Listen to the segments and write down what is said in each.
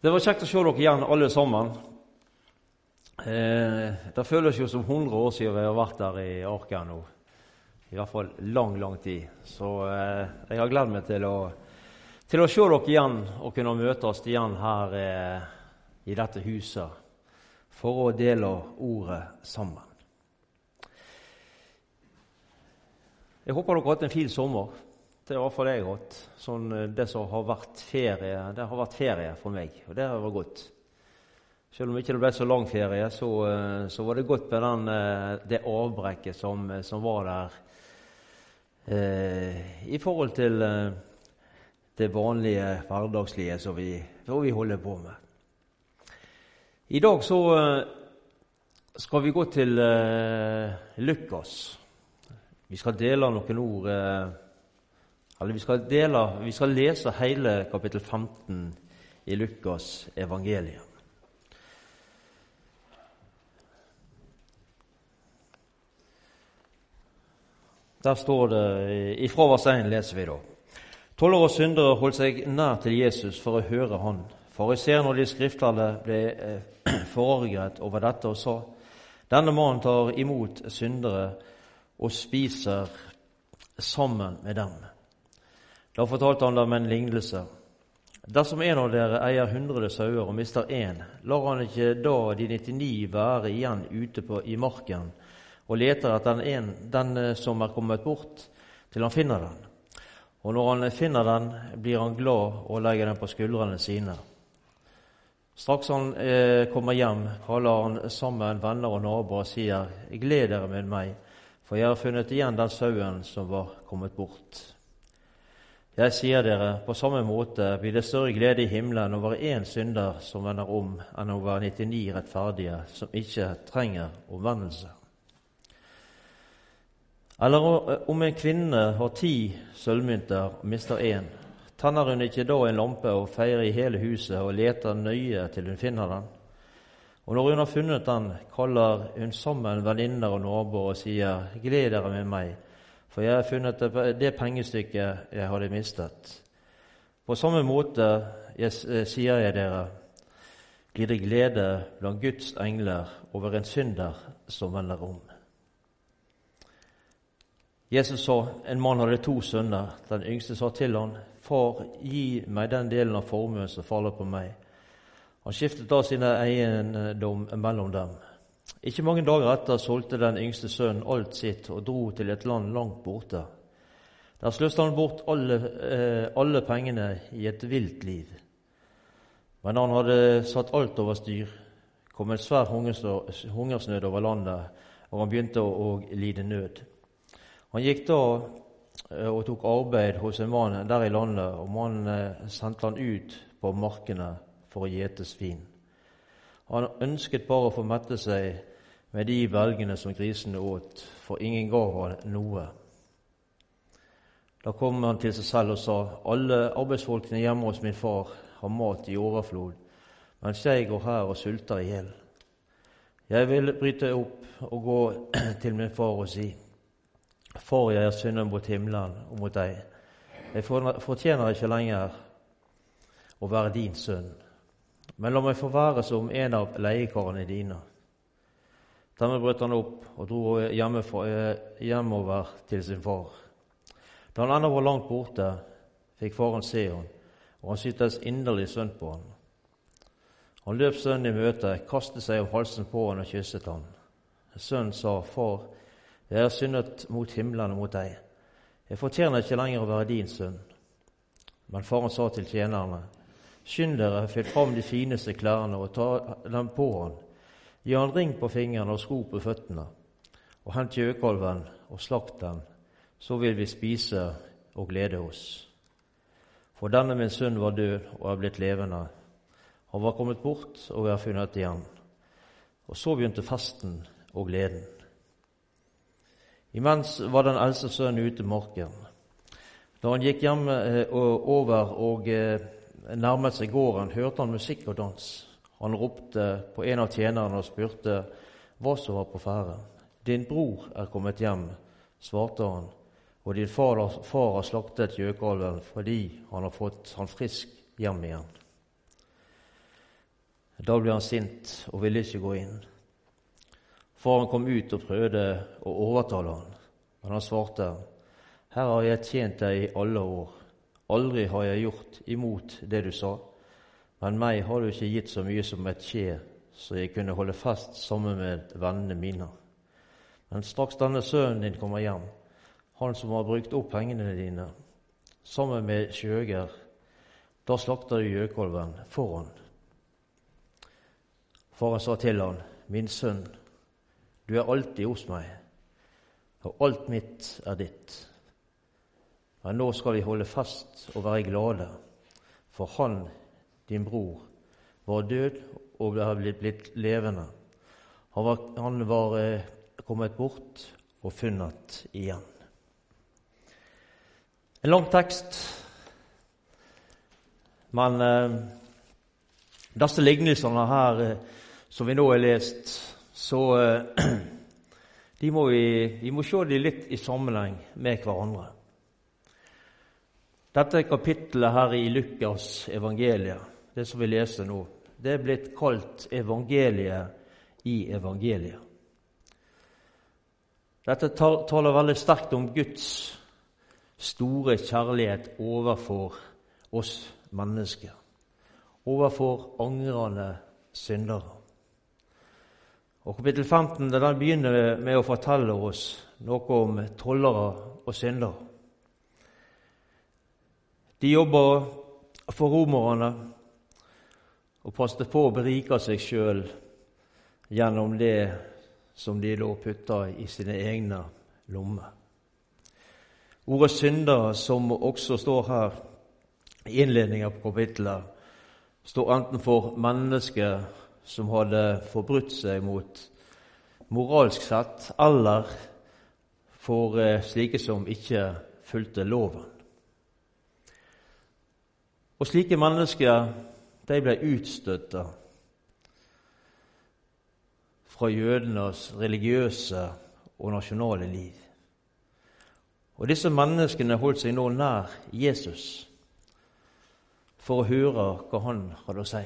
Det var kjekt å se dere igjen, alle sammen. Eh, det føles jo som 100 år siden vi har vært der i Arken nå. I hvert fall lang, lang tid. Så eh, jeg har gledet meg til å, til å, se dere igjen og kunne møtes igjen her eh, i dette huset for å dele ordet sammen. Jeg håper dere har hatt en fin sommer. Det er iallfall jeg hatt. Sånn, eh, det som har vært ferie, det har vært ferie for meg, og det har vært godt. Selv om ikke det ble så lang ferie, så, eh, så var det godt med den, eh, det avbrekket som, som, var der eh, i forhold til eh, det vanlige hverdagslige som vi, vi, holder på med. I dag så eh, skal vi gå til Lukas. Vi skal dele noen ord eller vi skal, dele, vi skal lese hele kapittel 15 i Lukas evangelium. Der står det ifra vers 1 leser vi da. Tollere og syndere holdt seg nær til Jesus for å høre han. Fariseerne og de skriftlærde ble eh, forarget over dette og sa:" Denne mannen tar imot syndere og spiser sammen med dem. Da fortalte han dem en lignelse. Dersom en av dere eier hundre sauer og mister én, lar han ikke da de 99 være igjen ute på, i marken og leter etter den, en, den eh, som er kommet bort, til han finner den. Og når han finner den, blir han glad og legger den på skuldrene sine. Straks han eh, kommer hjem, kaller han sammen venner og naboer og sier:" Gled dere med meg, for jeg har funnet igjen den sauen som var kommet bort. Jeg sier dere, på samme måte blir det større glede i himmelen over én synder som vender om, enn over 99 rettferdige som ikke trenger omvendelse. Eller om en kvinne har ti sølvmynter og mister én, tenner hun ikke da en lampe og feirer i hele huset og leter nøye til hun finner den? Og når hun har funnet den, kaller hun sammen venninner og naboer og sier:" Gled dere med meg for jeg har funnet det pengestykket jeg hadde mistet. På samme måte jeg, eh, sier jeg dere, blir det glede blant Guds engler over en synder som vender om. Jesus sa en mann hadde to sønner. Den yngste sa til han, Far, gi meg den delen av formuen som faller på meg. Han skiftet da sin eiendom mellom dem. Ikke mange dager etter solgte den yngste sønnen alt sitt og dro til et land langt borte. Der sløste han bort alle, eh, alle pengene i et vilt liv. Men han hadde satt alt over styr, kom en svær hungersnød over landet, og han begynte å lide nød. Han gikk da eh, og tok arbeid hos en mann der i landet, og mannen eh, sendte han ut på markene for å gjete svin. Han ønsket bare å få mette seg med de belgene som grisene åt, for ingen gav han noe. Da kom han til seg selv og sa, alle arbeidsfolkene hjemme hos min far har mat i overflod, mens jeg går her og sulter i hjel. Jeg vil bryte opp og gå til min far og si, Far, jeg er synder mot himmelen og mot deg. Jeg fortjener ikke lenger å være din sønn. Men la meg få være som en av leiekarene dine. Dermed brøt han opp og dro hjemover til sin far. Da han ennå var langt borte, fikk faren se ham, og han syntes inderlig synd på ham. Han løp sønnen i møte, kastet seg om halsen på ham og kysset ham. Sønnen sa, Far, jeg har syndet mot himmelen og mot deg. Jeg fortjener ikke lenger å være din sønn. Men faren sa til tjenerne, Skynd dere, fyll fram de fineste klærne og ta dem på han. Gi han ring på fingrene og sko på føttene. Og hent gjøkalven og slakt den, så vil vi spise og glede oss. For denne min sønn var død og er blitt levende. Han var kommet bort og har funnet igjen. Og så begynte festen og gleden. Imens var den eldste sønnen ute i marken. Da han gikk hjem eh, over og eh, nærmet seg gården, hørte han musikk og dans. Han ropte på en av tjenerne og spurte hva som var på ferde. Din bror er kommet hjem, svarte han, og din far, far har slaktet gjøkalven fordi han har fått han frisk hjem igjen. Da ble han sint og ville ikke gå inn. Faren kom ut og prøvde å overtale han, men han svarte, Her har jeg tjent deg i alle år. Aldri har jeg gjort imot det du sa, men meg har du ikke gitt så mye som et skje, så jeg kunne holde fest sammen med vennene mine. Men straks denne sønnen din kommer hjem, han som har brukt opp pengene dine, sammen med skjøger, da slakter du gjøkolven for han. Faren sa til han, Min sønn, du er alltid hos meg, og alt mitt er ditt. Men nå skal vi holde fast og være glade, for han, din bror, var død og ble blitt levende. Han var, han var eh, kommet bort og funnet igjen. En lang tekst, men eh, disse lignelsene her eh, som vi nå har lest, så eh, de må vi, vi må se dem litt i sammenheng med hverandre. Dette kapittelet her i Lukas evangeliet, det som vi leser nå, det er blitt kalt evangeliet i evangeliet. Dette taler veldig sterkt om Guds store kjærlighet overfor oss mennesker, overfor angrende syndere. Og Kapittel 15 den begynner med å fortelle oss noe om tollere og syndere. De jobba for romerne og passet på å berike seg sjøl gjennom det som de lå putta i sine egne lommer. Ordet 'synder', som også står her i innledningen på kapittelet, står enten for mennesker som hadde forbrutt seg mot moralsk sett, eller for eh, slike som ikke fulgte loven. Og slike mennesker de ble utstøtta fra jødenes religiøse og nasjonale liv. Og Disse menneskene holdt seg nå nær Jesus for å høre hva han hadde å si.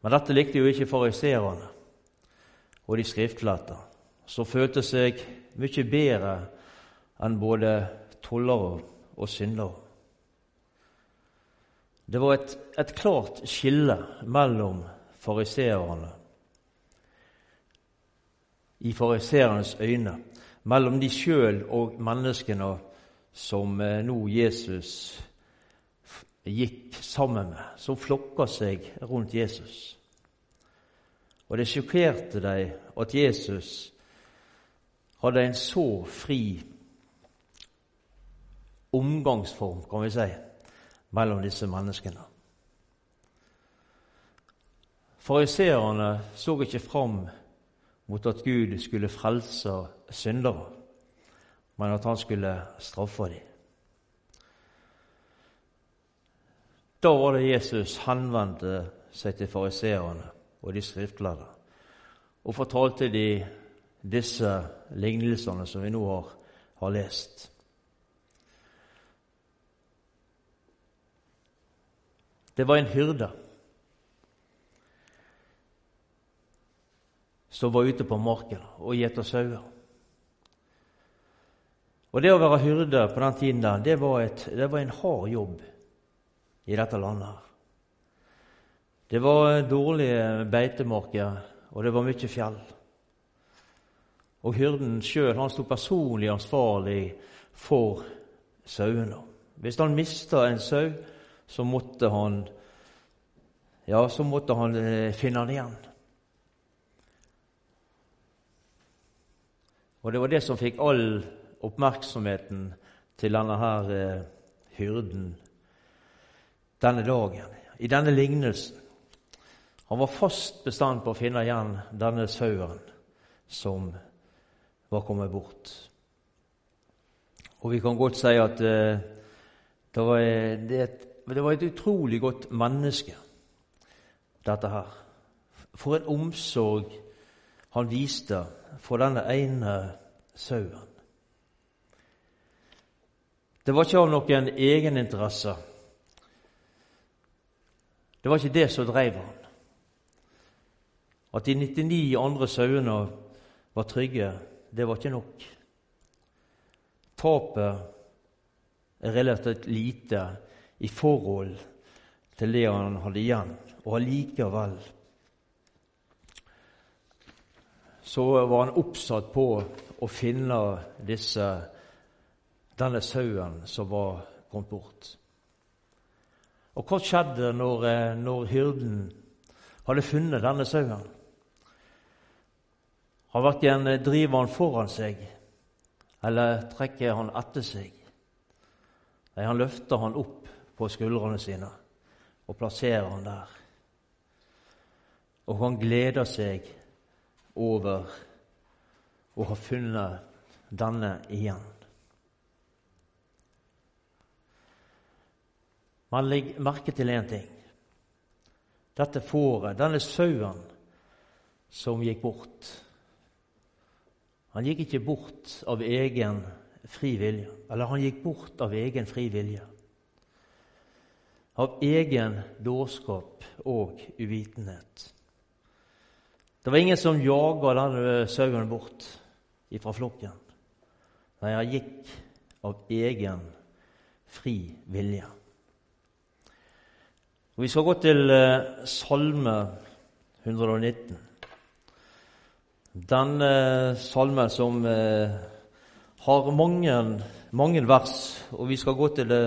Men dette likte jo ikke fariseerne og de skriftlærte, som følte seg mye bedre enn både tollere og syndere. Det var et, et klart skille mellom fariseerne i fariseernes øyne, mellom de sjøl og menneskene som eh, nå Jesus gikk sammen med, som flokka seg rundt Jesus. Og det sjokkerte dem at Jesus hadde en så fri omgangsform, kan vi si, mellom disse menneskene. Fariseerne så ikke fram mot at Gud skulle frelse syndere, men at han skulle straffe dem. Da var det Jesus henvendte seg til fariseerne og de skriftlærde og fortalte de disse lignelsene som vi nå har, har lest. Det var en hyrde som var ute på marken og gjeta sauer. Og Det å være hyrde på den tiden det var, et, det var en hard jobb i dette landet. Det var dårlige beitemarker, og det var mye fjell. Og hyrden sjøl sto personlig ansvarlig for sauene. Hvis han mista en sau, så måtte han ja, så måtte han eh, finne han igjen. Og det var det som fikk all oppmerksomheten til denne her eh, hyrden denne dagen, i denne lignelsen. Han var fast bestand på å finne igjen denne sauen som var kommet bort. Og vi kan godt si at eh, det, var, det, et, det var et utrolig godt menneske, dette her. For en omsorg han viste for denne ene sauen. Det var ikke av noen egeninteresse Det var ikke det som drev han. At de 99 andre sauene var trygge, det var ikke nok. Tapet er relativt lite i forhold til det han hadde igjen, og allikevel så var han oppsatt på å finne disse, denne sauen som var kommet bort. Og hva skjedde når, eh, når hyrden hadde funnet denne sauen? Han verken driver han foran seg eller trekker han etter seg. Nei, han løfter han opp på skuldrene sine og plasserer han der. Og han gleder seg over å ha funnet denne igjen. Man legger merke til én ting. Dette fåret, denne sauen som gikk bort Han gikk ikke bort av egen fri vilje, eller han gikk bort av egen fri vilje. Av egen dårskap og uvitenhet. Det var ingen som jaga denne sauen bort ifra flokken. Nei, han gikk av egen fri vilje. Og vi skal gå til eh, Salme 119. Den salme salmen som eh, har mange, mange vers, og vi skal gå til det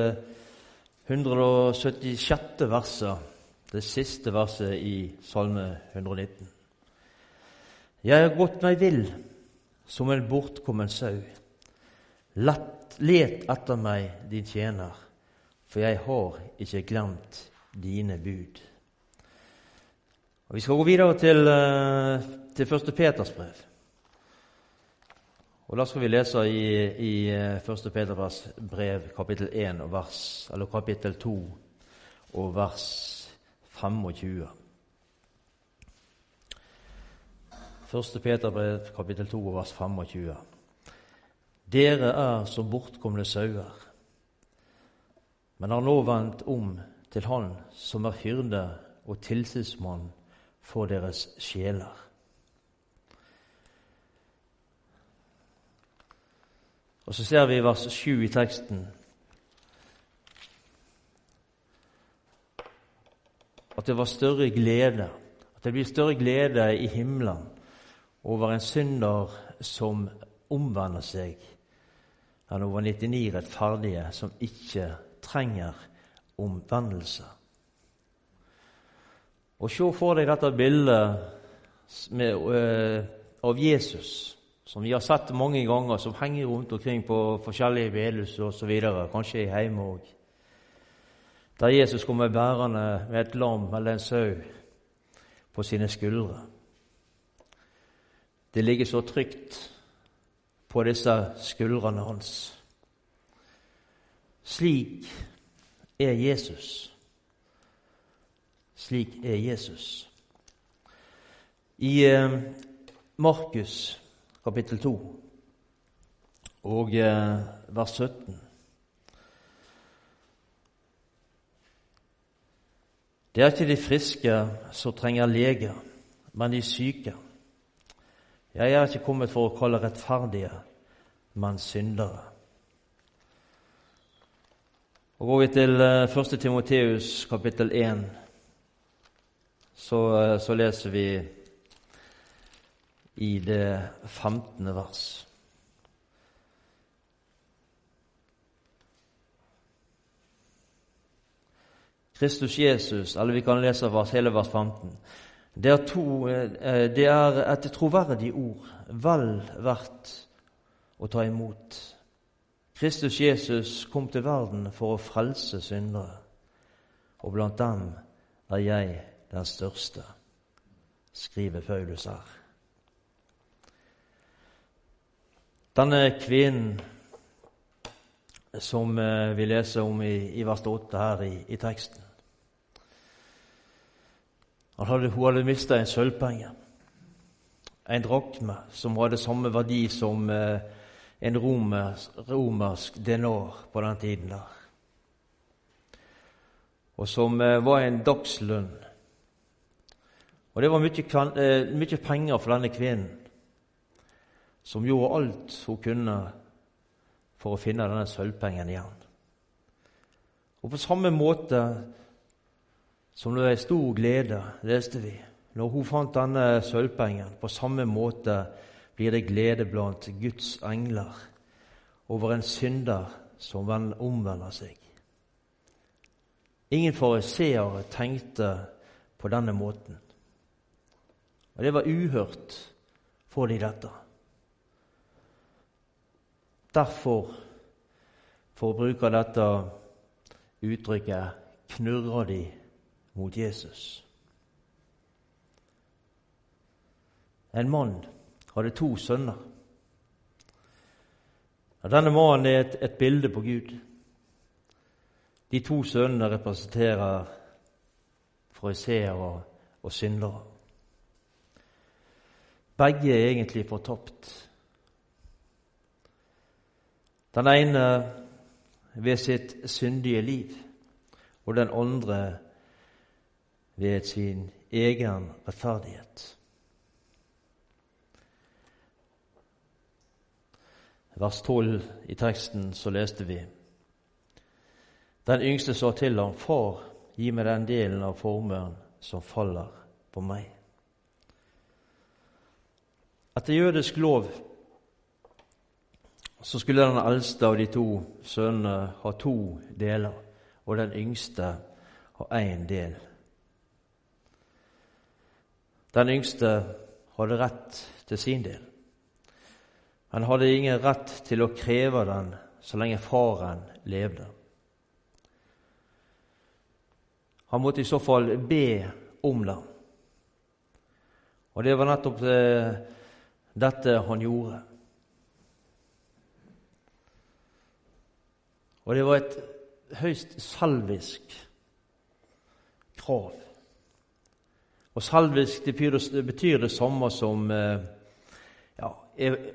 176. verset, det siste verset i Salme 119. Jeg har gått meg vill som en bortkommen sau. Let etter meg, din tjener, for jeg har ikke glemt dine bud. Og Vi skal gå videre til, eh, til 1. Peters brev. Og Da skal vi lese i, i 1. Eh, Peters brev kapittel 1 og vers, eller kapittel 2 og vers 25. 1. Peterbrev kapittel 2 vers 25. Dere er som bortkomne sauer, men har nå vendt om til Han som er hyrde og tilsynsmann for deres sjeler. Og så ser vi vers 7 i teksten. At det var større glede, at det blir større glede i himmelen over en synder som omvender seg, enn over 99 rettferdige som ikke trenger omvendelse. Og Se for deg dette bildet med, uh, av Jesus, som vi har sett mange ganger, som henger rundt omkring på forskjellige bedehus osv., kanskje hjemme òg. Der Jesus kommer bærende med et lam eller en sau på sine skuldre. Det ligger så trygt på disse skuldrene hans. Slik er Jesus. Slik er Jesus. I eh, Markus kapittel 2 og eh, vers 17 Det er ikke de friske som trenger lege, men de syke. Jeg er ikke kommet for å kalle rettferdige, men syndere. Og Går vi til 1. Eh, Timoteus kapittel 1, så, eh, så leser vi i det 15. vers. Kristus Jesus, eller vi kan lese vers, hele vers 15. Det er, to, eh, det er et troverdig ord, vel verdt å ta imot. Kristus Jesus kom til verden for å frelse syndere, og blant dem er jeg den største, skriver Paulus her. Denne kvinnen som eh, vi leser om i, i vers 8 her i, i teksten hun hadde mista en sølvpenge, en drakme, som hadde samme verdi som eh, en romersk, romersk denar på den tiden der. og som eh, var en dagslønn. Og det var mye, mye penger for denne kvinnen, som gjorde alt hun kunne for å finne denne sølvpengen igjen. Og på samme måte som det er stor glede, leste vi, når hun fant denne sølvpengen, på samme måte blir det glede blant Guds engler over en synder som omvender seg. Ingen fariseere tenkte på denne måten. Og det var uhørt for de dette. Derfor, for å bruke dette uttrykket, knurrer de mot Jesus. En mann hadde to sønner. Denne mannen er et, et bilde på Gud. De to sønnene representerer fariseere og, syndere. Begge er egentlig fortapt. Den ene ved sitt syndige liv, og den andre ved sin egen rettferdighet. Vers 12 i teksten så leste vi Den yngste sa til ham, Far, gi meg den delen av formuen som faller på meg. Etter jødisk lov så skulle den eldste av de to sønnene ha to deler, og den yngste ha én del. Den yngste hadde rett til sin del. Han hadde ingen rett til å kreve den så lenge faren levde. Han måtte i så fall be om det. Og det var nettopp det dette han gjorde. Og det var et høyst salvisk krav. Og salvisk det betyr, det samme som eh, ja,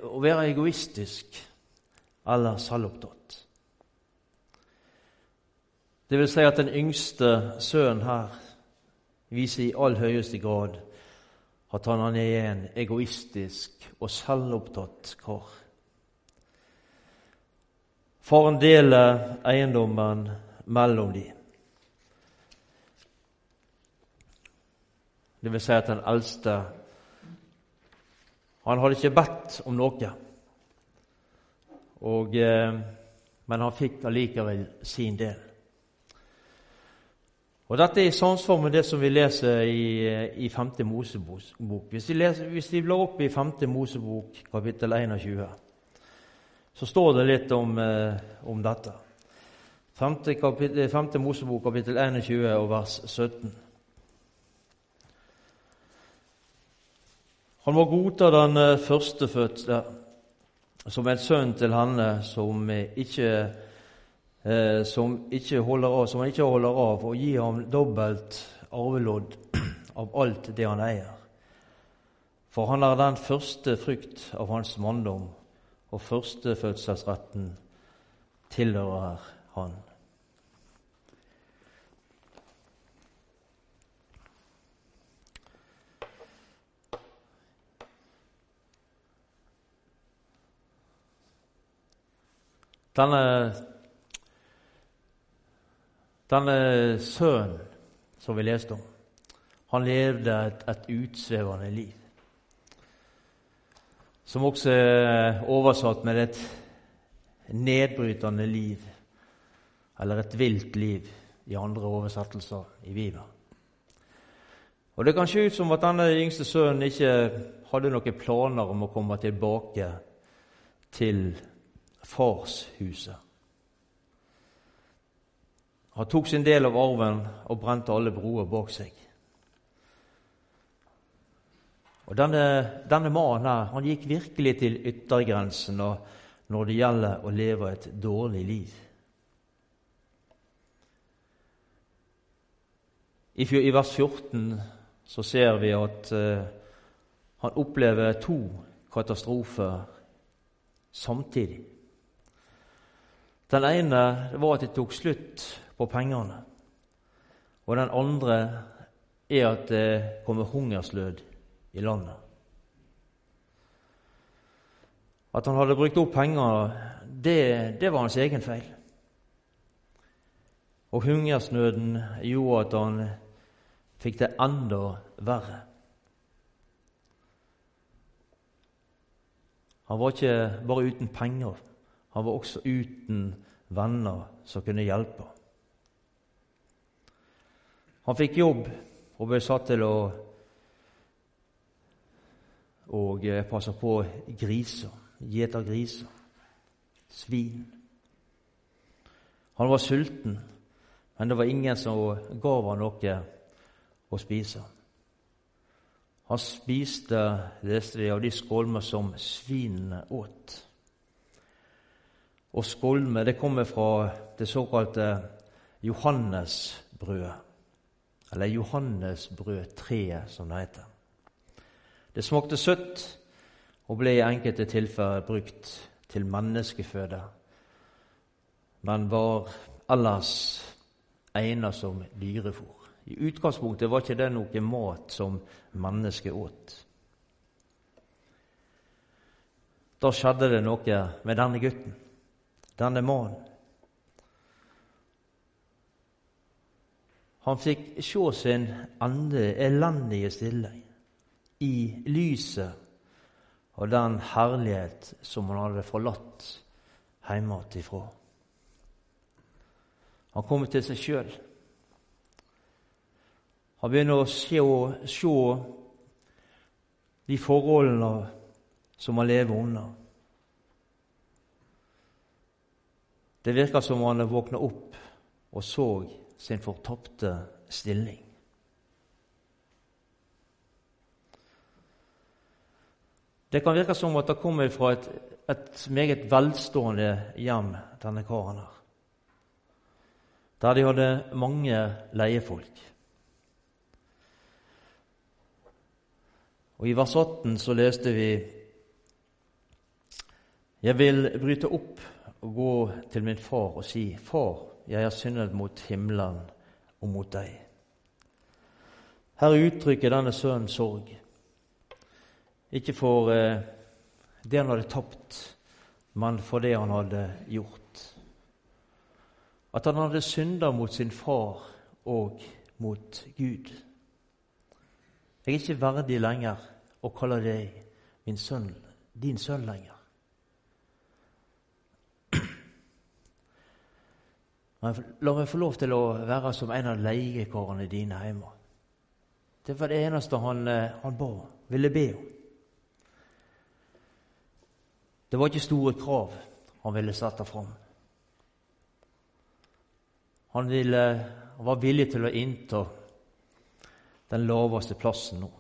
å være egoistisk eller selvopptatt. Det vil si at den yngste sønnen her viser i all høyeste grad at han er en egoistisk og selvopptatt kar. Faren deler eiendommen mellom de. Det vil si at den eldste Han hadde ikke bedt om noe, og, eh, men han fikk allikevel sin del. Og Dette er i samsvar med det som vi leser i, i 5. Mosebok. Hvis vi, leser, hvis de blar opp i 5. Mosebok kapittel 21, så står det litt om, eh, om dette. 5. Kapittel, 5. Mosebok kapittel 21 og vers 17. Han må godta den eh, førstefødte som en sønn til henne som ikke eh, som, ikke holder av, som han ikke holder av, og gi ham dobbelt arvelodd av alt det han eier. For han er den første frykt av hans manndom, og førstefødselsretten tilhører han. Denne denne sønnen som vi leste om, han levde et, et utsvevende liv. Som også er oversatt med et nedbrytende liv, eller et vilt liv, i andre oversettelser i Viva. Og Det kan se ut som at denne yngste sønnen ikke hadde noen planer om å komme tilbake til farshuset. Han tok sin del av arven og brente alle broer bak seg. Og Denne, denne mannen han gikk virkelig til yttergrensen når det gjelder å leve et dårlig liv. I, vers 14 så ser vi at uh, han opplever to katastrofer samtidig. Den ene var at det tok slutt på pengene. Og den andre er at det kommer hungersnød i landet. At han hadde brukt opp penger, det, det var hans egen feil. Og hungersnøden gjorde at han fikk det enda verre. Han var ikke bare uten penger, han var også uten venner som kunne hjelpe. Han fikk jobb og ble satt til å og passer passe på griser, gjeter griser, svin. Han var sulten, men det var ingen som gav han noe å spise. Han spiste, leste vi, av de skolmer som svinene åt. Og skolme det kommer fra det såkalte Johannesbrødet, eller Johannesbrødtreet, som det heter. Det smakte søtt og ble i enkelte tilfeller brukt til menneskeføde, men var ellers egnet som dyrefôr. I utgangspunktet var ikke det noe mat som mennesket åt. Da skjedde det noe med denne gutten, denne mannen. Han fikk se sin ende, elendige stilling i lyset av den herlighet som han hadde forlatt hjemmefra. Han kommer til seg sjøl. Han begynner å se, se de forholdene som han lever under. Det virker som han våkna opp og så sin fortapte stilling. Det kan virke som at det kommer fra et, et meget velstående hjem, denne karen her. Der de hadde mange leiefolk. Og I vers 18 så leste vi Jeg vil bryte opp og gå til min far og si, Far, jeg har syndet mot himmelen og mot deg. Her uttrykker denne sønnen sorg. Ikke for eh, det han hadde tapt, men for det han hadde gjort. At han hadde synda mot sin far og mot Gud. Jeg er ikke verdig lenger å kalle deg min sønn, din sønn lenger. Men la meg få lov til å være som en av leiekarene dine hjemme. Det var det eneste han, eh, han ba, ville be om. Det var ikke store krav han ville sette fram. Han, ville, han var villig til å innta den laveste plassen nå.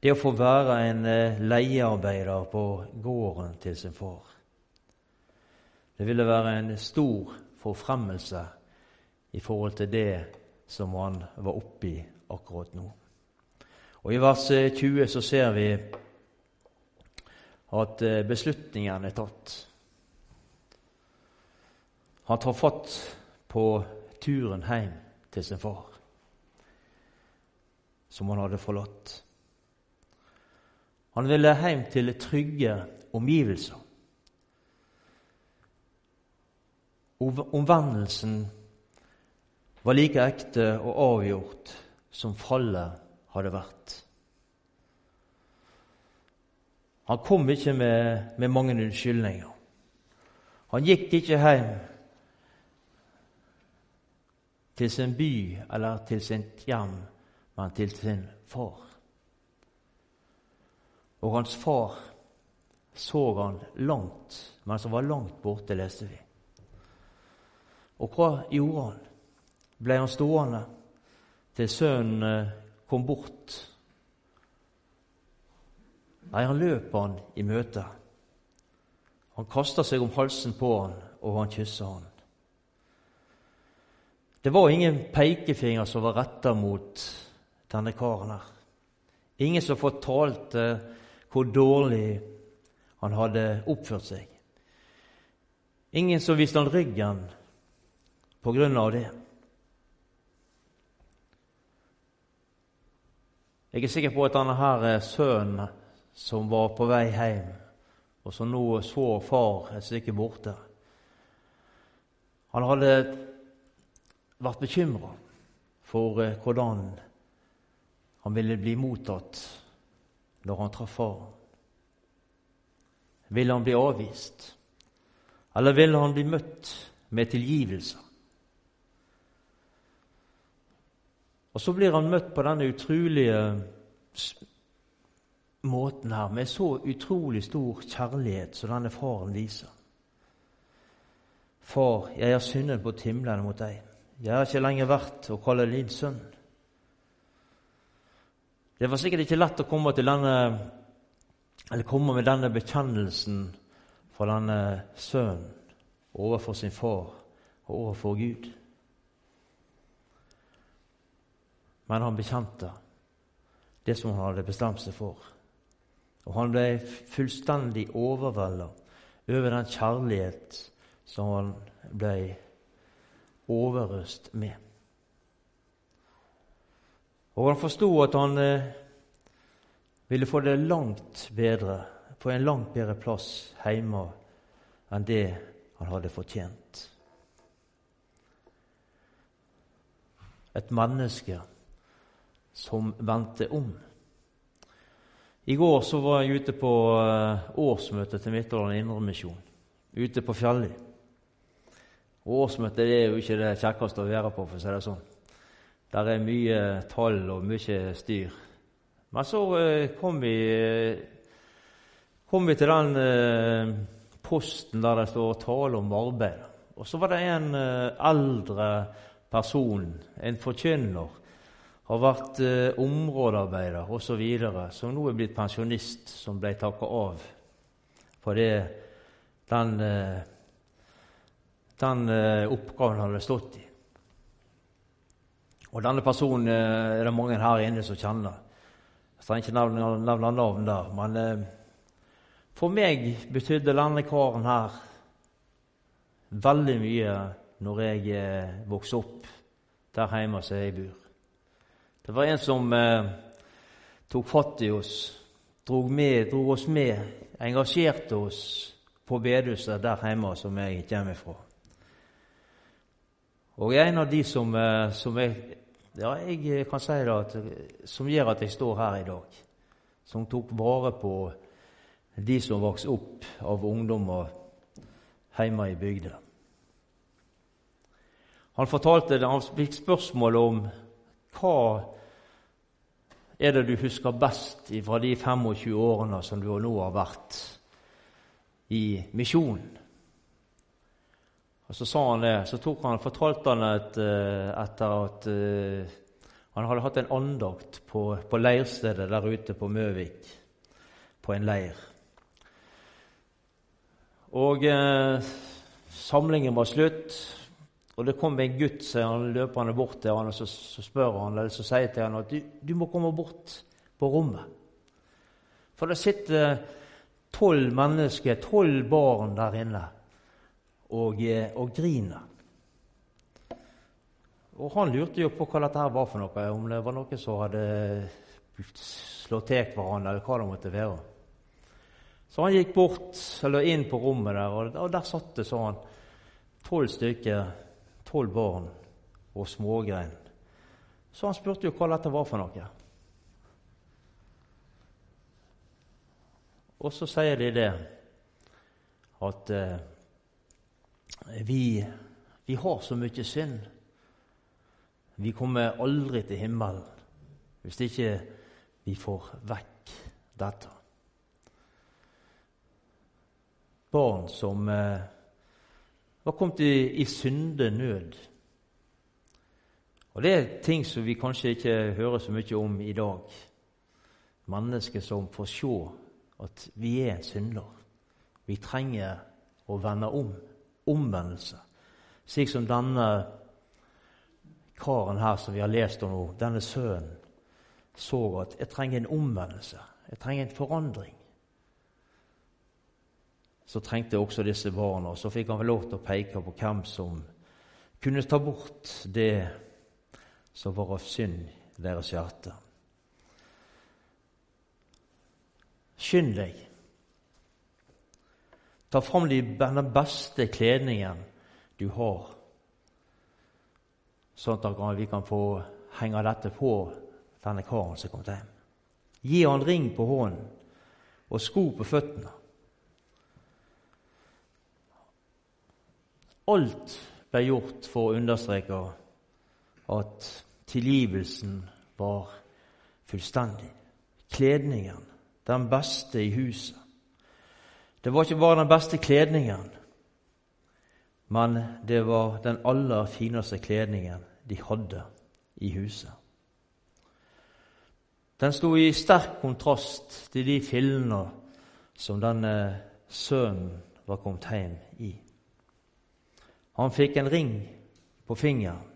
Det å få være en eh, leiearbeider på gården til sin far. Det ville være en stor forfremmelse i forhold til det som han var oppi akkurat nå. Og I vers 20 så ser vi at beslutningene beslutningen er tatt. Han tar fatt på turen hjem til sin far som han hadde forlatt. Han ville hjem til trygge omgivelser. Omvendelsen var like ekte og avgjort som fallet hadde vært. Han kom ikke med, med mange unnskyldninger. Han gikk ikke hjem til sin by eller til sitt hjem men til sin far. Og hans far så han langt, mens han var langt borte, leste vi. Og hva gjorde han? Ble han stående til sønnen eh, kom bort? Nei, han løp han i møte. Han kasta seg om halsen på han, og han kyssa han. Det var ingen pekefinger som var retta mot denne karen her. Ingen som fortalte hvor dårlig han hadde oppført seg. Ingen som viste han ryggen på grunn av det. Jeg er sikker på at denne her sønnen som var på vei hjem, og som nå så far et stykke borte Han hadde vært bekymra for eh, hvordan han ville bli mottatt når han traff faren. Ville han bli avvist, eller ville han bli møtt med tilgivelse? Og så blir han møtt på denne utrolige måten her, med så utrolig stor kjærlighet som denne faren viser. Far, jeg har syndet på himlene mot deg. Jeg har ikke lenger vært å kalle din sønn. Det var sikkert ikke lett å komme, denne, komme med denne bekjennelsen fra denne sønnen overfor sin far og overfor Gud. Men han bekjente det som han hadde bestemt seg for. Og han ble fullstendig overvelda over den kjærlighet som han ble overøst med. Og han forsto at han eh, ville få det langt bedre, få en langt bedre plass hjemme enn det han hadde fortjent. Et menneske som vendte om. I går så var jeg ute på eh, årsmøtet til Midtålen Indremisjon, ute på Fjalli. Årsmøtet er jo ikke det kjekkeste å være på, for å si det sånn. Der er mye tall og mye styr. Men så eh, kom vi, kom vi til den eh, posten der det står 'tale om arbeid'. Og så var det en eldre person, en forkynner, har vært eh, områdearbeider osv., som nå er blitt pensjonist, som ble takka av fordi den, eh, den eh, oppgaven han hadde stått i. Og denne personen eh, er det mange her inne som kjenner. Jeg skal ikke nevne, nevne navn der, men eh, for meg betydde denne karen her veldig mye når jeg eh, vokste opp der hjemme som jeg bor. Det var en som eh, tok fatt i oss, drog, med, drog oss med, engasjerte oss på bedehuset der hjemme som jeg kommer fra. Og en av de som, eh, som jeg, ja, jeg kan si det at, som gjør at jeg står her i dag, som tok vare på de som vokste opp av ungdommer hjemme i bygda. Han fortalte han fikk spørsmål om hva er det du husker best fra de 25 årene som du nå har vært i misjonen. Og Så sa han det, så tok han, fortalte han et, eh, etter at uh, han hadde hatt en andakt på, på leirstedet der ute på Møvik, på en leir. Og eh, samlingen var slutt, og det kom en gutt han løpende bort til han, og så, så spør han, eller så sier til han at du, du må komme bort på rommet. For det sitter tolv mennesker, tolv barn der inne og, eh, og griner. Og han lurte jo på hva dette her var for noe, om det var noe som hadde slått til hverandre, eller hva det måtte være. Så han gikk bort, eller inn på rommet der, og der satt det sånn tolv stykker, tolv barn og smågrein. Så han spurte jo hva dette var for noe. Og så sier de det at eh, vi, vi har så mye synd. Vi kommer aldri til himmelen hvis ikke vi får vekk dette. Barn som eh, var kommet i, i syndenød. Og Det er ting som vi kanskje ikke hører så mye om i dag. Mennesker som får se at vi er synder. Vi trenger å vende om omvendelse. Slik som denne karen her som vi har lest om nå, denne sønnen, så at jeg trenger en omvendelse. Jeg trenger en forandring. Så trengte også disse barna. Så fikk han vel lov til å peke på hvem som kunne ta bort det som var av synd i deres hjerte. skynd deg. Ta fram den beste kledningen du har, sånn at vi kan få henge dette på denne karen som kom hjem. Gi han ring på hånden og sko på føttene. Alt ble gjort for å understreke at tilgivelsen var fullstendig. Kledningen, den beste i huset. Det var ikke bare den beste kledningen, men det var den aller fineste kledningen de hadde i huset. Den sto i sterk kontrast til de fillene som denne sønnen var kommet hjem i. Han fikk en ring på fingeren,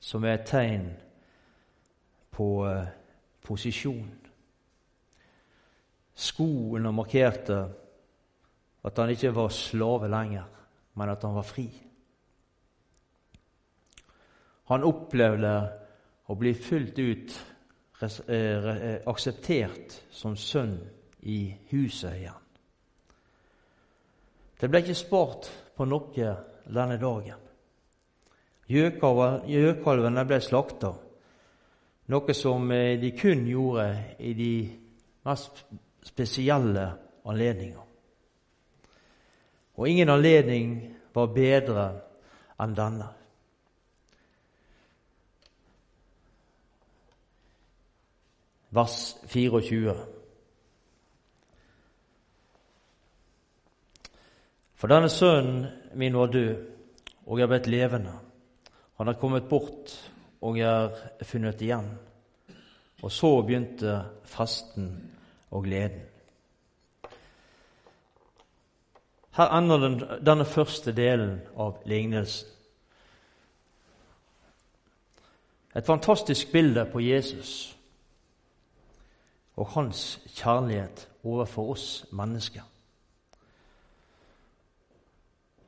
som er et tegn på eh, posisjon. Skoene markerte at han ikke var slave lenger, men at han var fri. Han opplevde å bli fullt ut eh, eh, akseptert som sønn i huset igjen. Det ble ikke spart på noe denne dagen. Gjøkalvene ble slakta, noe som eh, de kun gjorde i de mest spesielle anledninger. Og ingen anledning var bedre enn denne. Vers 24. For denne sønnen min var død og er blitt levende. Han er kommet bort og er funnet igjen. Og så begynte fasten og gleden. Her ender den, denne første delen av lignelsen. Et fantastisk bilde på Jesus og hans kjærlighet overfor oss mennesker.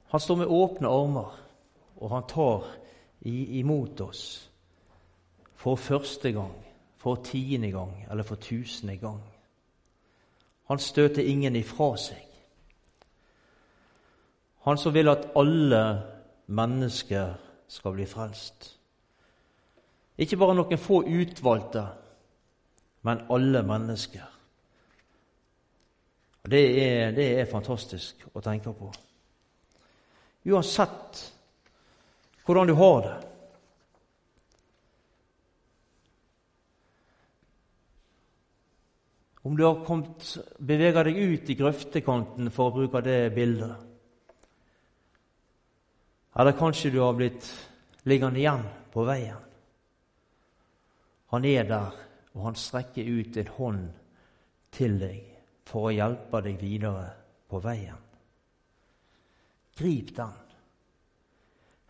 Han står med åpne armer, og han tar imot oss for første gang, for tiende gang eller for tusende gang. Han støter ingen ifra seg. Han som vil at alle mennesker skal bli frelst. Ikke bare noen få utvalgte, men alle mennesker. Det er, det er fantastisk å tenke på uansett hvordan du har det. Om du har kommet, bevega deg ut i grøftekanten, for å bruke det bildet. Eller kanskje du har blitt liggende igjen på veien. Han er der, og han strekker ut en hånd til deg for å hjelpe deg videre på veien. Grip den.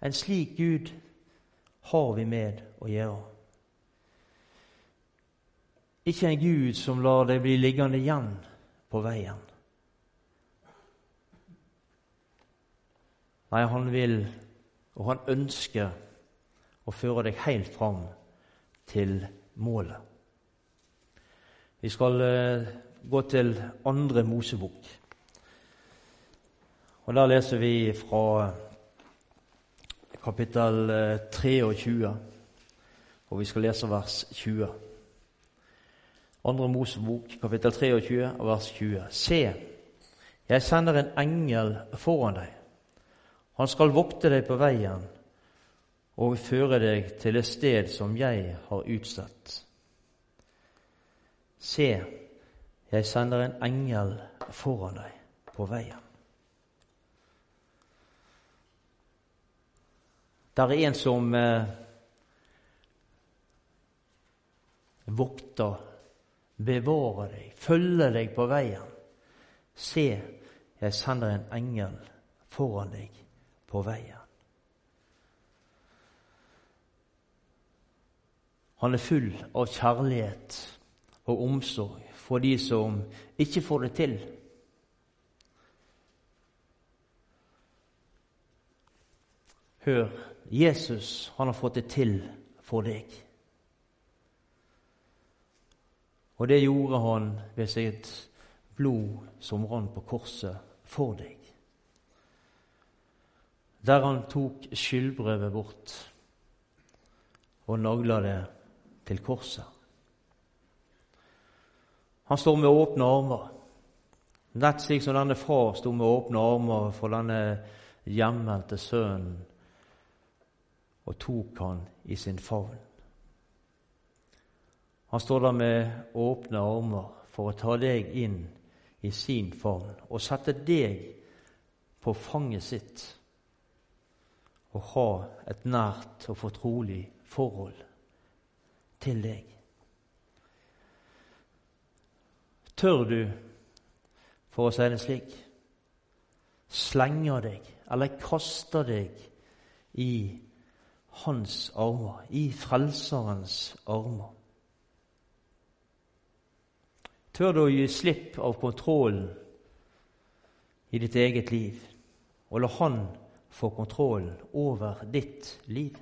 En slik Gud har vi med å gjøre. Ikke en Gud som lar deg bli liggende igjen på veien. Nei, han vil, og han ønsker, å føre deg helt fram til målet. Vi skal uh, gå til andre Mosebok. Og Der leser vi fra kapittel 23, eh, og vi skal lese vers 20. Andre Mosebok, kapittel 23, vers 20. Se, jeg sender en engel foran deg. Han skal vokte deg på veien og føre deg til et sted som jeg har utstedt. Se, jeg sender en engel foran deg på veien. Det er en som eh, vokter, bevarer deg, følger deg på veien. Se, jeg sender en engel foran deg på veien. Han er full av kjærlighet og omsorg for de som ikke får det til. Hør, Jesus han har fått det til for deg. Og det gjorde han ved sitt blod som rant på korset for deg. Der han tok skyldbrevet bort og nagla det til korset. Han står med åpne armer, nett slik som denne far sto med åpne armer for denne hjemvendte sønnen og tok han i sin favn. Han står der med åpne armer for å ta deg inn i sin favn og sette deg på fanget sitt og ha et nært og fortrolig forhold til deg. Tør du, for å si det slik, slenge deg eller kaste deg i hans armer, i Frelserens armer? Tør du å gi slipp av kontrollen i ditt eget liv, og la Han få kontroll over ditt liv?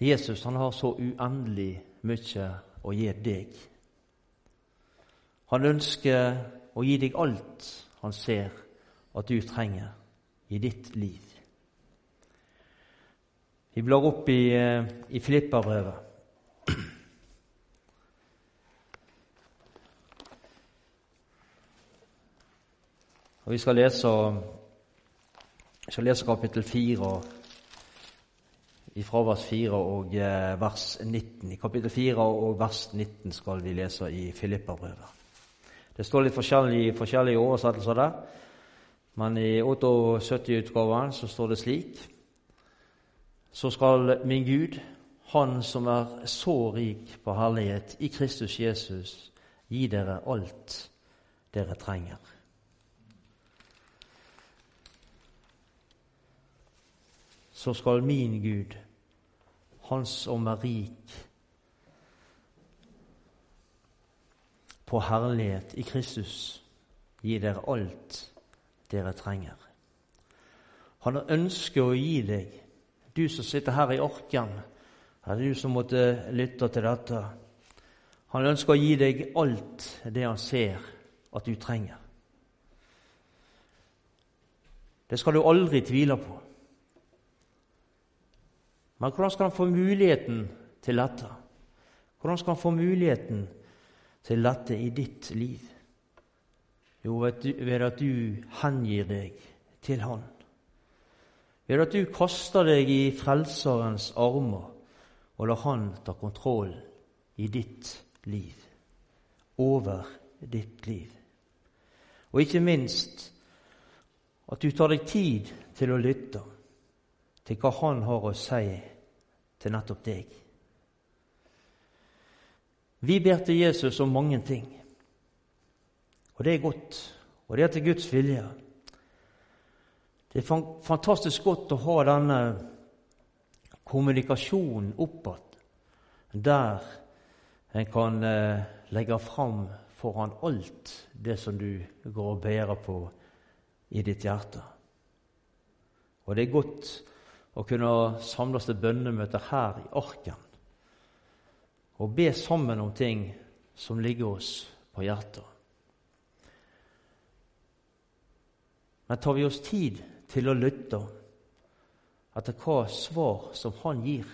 Jesus han har så uendelig mye å gi deg. Han ønsker å gi deg alt han ser at du trenger i ditt liv. Vi blar opp i, eh, i Filipperbrevet. Og Vi skal lese, skal lese kapittel 4 fra vers 4 og eh, vers 19. I kapittel 4 og vers 19 skal vi lese i Filipperbrevet. Det står litt forskjellige, forskjellige oversettelser der, men i 78-utgaven så står det slik Så skal min Gud, Han som er så rik på herlighet i Kristus Jesus, gi dere alt dere trenger. så skal min Gud, Han som er rik på herlighet i Kristus, gi dere alt dere trenger. Han ønsker å gi deg, du som sitter her i orken, det du som måtte lytte til dette. Han ønsker å gi deg alt det han ser at du trenger. Det skal du aldri tvile på. Men hvordan skal han få muligheten til dette? Hvordan skal han få muligheten til dette i ditt liv? Jo, ved at du hengir deg til Han. Ved at du kaster deg i Frelserens armer og lar Han ta kontroll i ditt liv, over ditt liv. Og ikke minst at du tar deg tid til å lytte til hva Han har å si til nettopp deg. Vi ber til Jesus om mange ting, og det er godt, og det er til Guds vilje. Det er fantastisk godt å ha denne kommunikasjonen oppad, der en kan eh, legge fram foran alt det som du går og bærer på i ditt hjerte. Og det er godt å kunne samles til bønnemøter her i Arken og be sammen om ting som ligger oss på hjertet. Men tar vi oss tid til å lytte etter hva svar som han gir?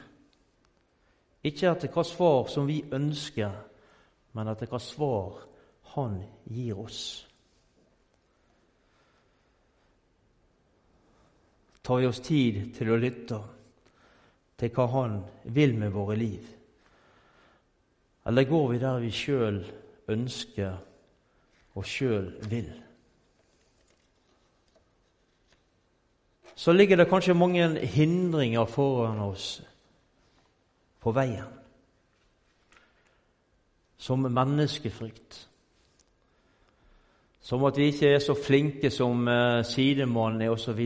Ikke etter hva svar som vi ønsker, men etter hva svar han gir oss. tar vi oss tid til å lytte til hva Han vil med våre liv? Eller går vi der vi sjøl ønsker og sjøl vil? Så ligger det kanskje mange hindringer foran oss på veien. Som menneskefrykt. Som at vi ikke er så flinke som sidemannen er, osv.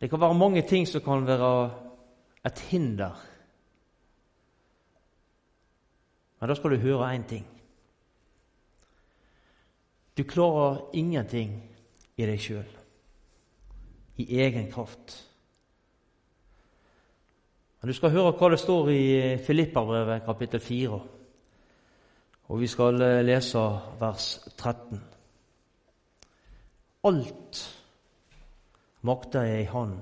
Det kan være mange ting som kan være et hinder. Men da skal du høre én ting. Du klarer ingenting i deg sjøl, i egen kraft. Men du skal høre hva det står i Filipperbrevet kapittel 4. Og vi skal eh, lese vers 13. Alt makter jeg i Han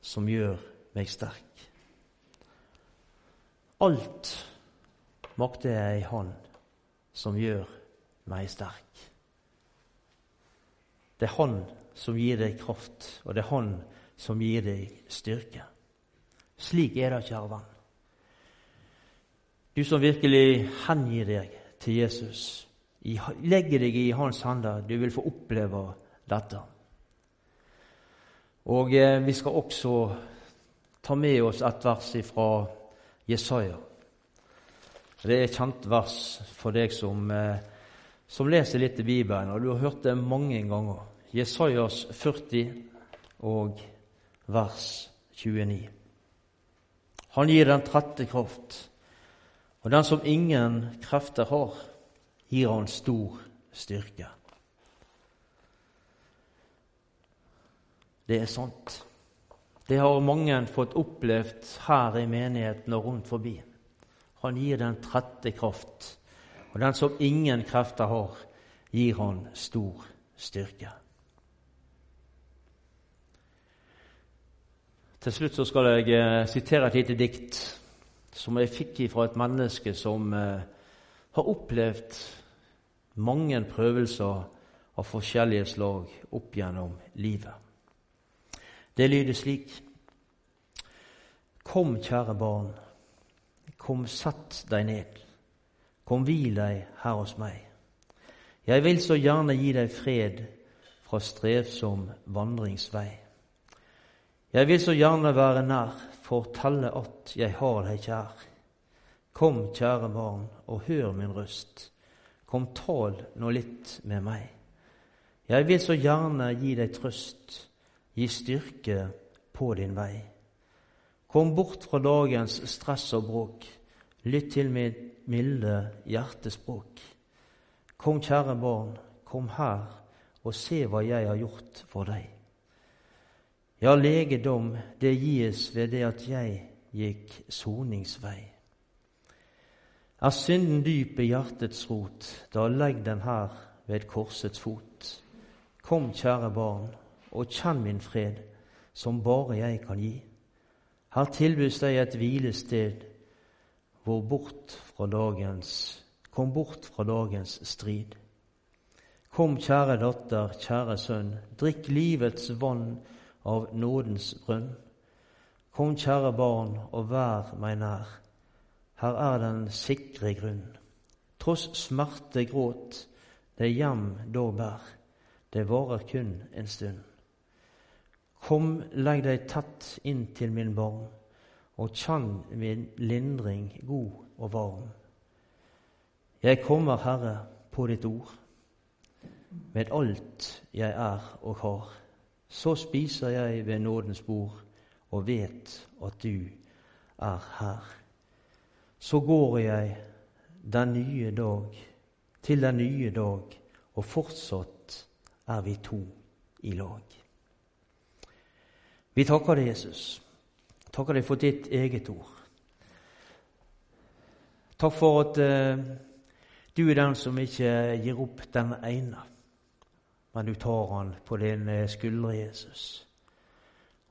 som gjør meg sterk. Alt makter jeg i Han som gjør meg sterk. Det er Han som gir deg kraft, og det er Han som gir deg styrke. Slik er det, kjære venn. Du som virkelig hengir deg til Jesus, legger deg i hans hender, du vil få oppleve dette. Og eh, vi skal også ta med oss et vers fra Jesaja. Det er et kjent vers for deg som, eh, som leser litt i Bibelen, og du har hørt det mange ganger. Jesajas 40 og vers 29. Han gir den trette kraft, og den som ingen krefter har, gir han stor styrke. Det er sant. Det har mange fått opplevd her i menigheten og rundt forbi. Han gir den trette kraft, og den som ingen krefter har, gir han stor styrke. Til slutt så skal jeg eh, sitere et lite dikt som jeg fikk fra et menneske som eh, har opplevd mange prøvelser av forskjellige slag opp gjennom livet. Det lyder slik Kom, kjære barn, kom, sett deg ned. Kom, hvil deg her hos meg. Jeg vil så gjerne gi deg fred fra strevsom vandringsvei. Jeg vil så gjerne være nær, fortelle at jeg har deg kjær. Kom, kjære barn, og hør min røst. Kom, tal nå litt med meg. Jeg vil så gjerne gi deg trøst, gi styrke på din vei. Kom bort fra dagens stress og bråk, lytt til mitt milde hjertespråk. Kom, kjære barn, kom her og se hva jeg har gjort for deg. Ja, legedom, det gis ved det at jeg gikk soningsvei. Er synden dyp i hjertets rot, da legg den her ved korsets fot. Kom, kjære barn, og kjenn min fred, som bare jeg kan gi. Her tilbys deg et hvilested, hvor bort fra dagens, kom bort fra dagens strid. Kom, kjære datter, kjære sønn, drikk livets vann av nådens brønn. Kom, kjære barn, og vær meg nær. Her er den sikre grunn. Tross smerte, gråt, det hjem da bær. Det varer kun en stund. Kom, legg deg tett inn til min barn, og kjenn min lindring god og varm. Jeg kommer, Herre, på ditt ord, med alt jeg er og har. Så spiser jeg ved nådens bord og vet at du er her. Så går jeg den nye dag til den nye dag, og fortsatt er vi to i lag. Vi takker deg, Jesus. Takker deg for ditt eget ord. Takk for at uh, du er den som ikke gir opp den ene men du tar han på dine skuldre, Jesus.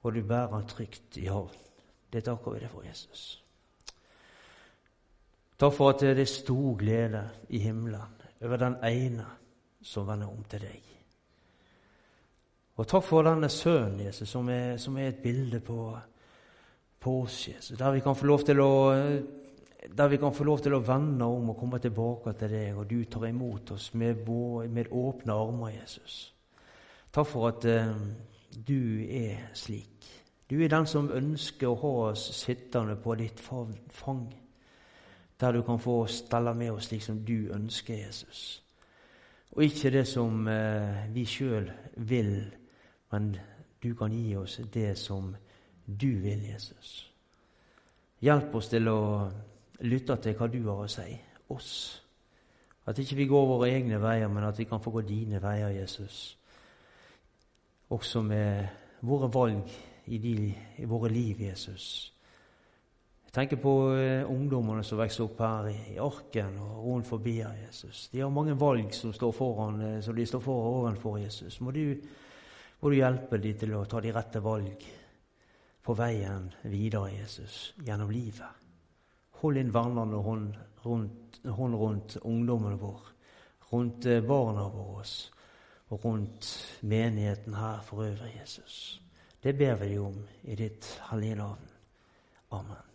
Og du bærer han trygt i havn. Det takker vi deg for, Jesus. Takk for at det er stor glede i himmelen over den ene som vender om til deg. Og takk for denne sønnen, Jesus, som er, som er et bilde på, på oss, Jesus. Der vi kan få lov til å der vi kan få lov til å vende om og komme tilbake til deg, og du tar imot oss med, med åpne armer, Jesus. Takk for at eh, du er slik. Du er den som ønsker å ha oss sittende på ditt fang, der du kan få stelle med oss slik som du ønsker, Jesus. Og ikke det som eh, vi sjøl vil, men du kan gi oss det som du vil, Jesus. Hjelp oss til å lytte til hva du har å si oss. At ikke vi går våre egne veier, men at vi kan få gå dine veier, Jesus. Også med våre valg i, de, i våre liv, Jesus. Jeg tenker på eh, ungdommene som vokser opp her i, i Arken og rundt forbi her, Jesus. De har mange valg som, står foran, eh, som de står foran ovenfor Jesus. Må du, må du hjelpe dem til å ta de rette valg på veien videre, Jesus, gjennom livet. Hold din vernende hånd rundt, hånd rundt ungdommen vår, rundt eh, barna våre og rundt menigheten her for øvrig, Jesus. Det ber vi om i ditt hellige navn. Amen.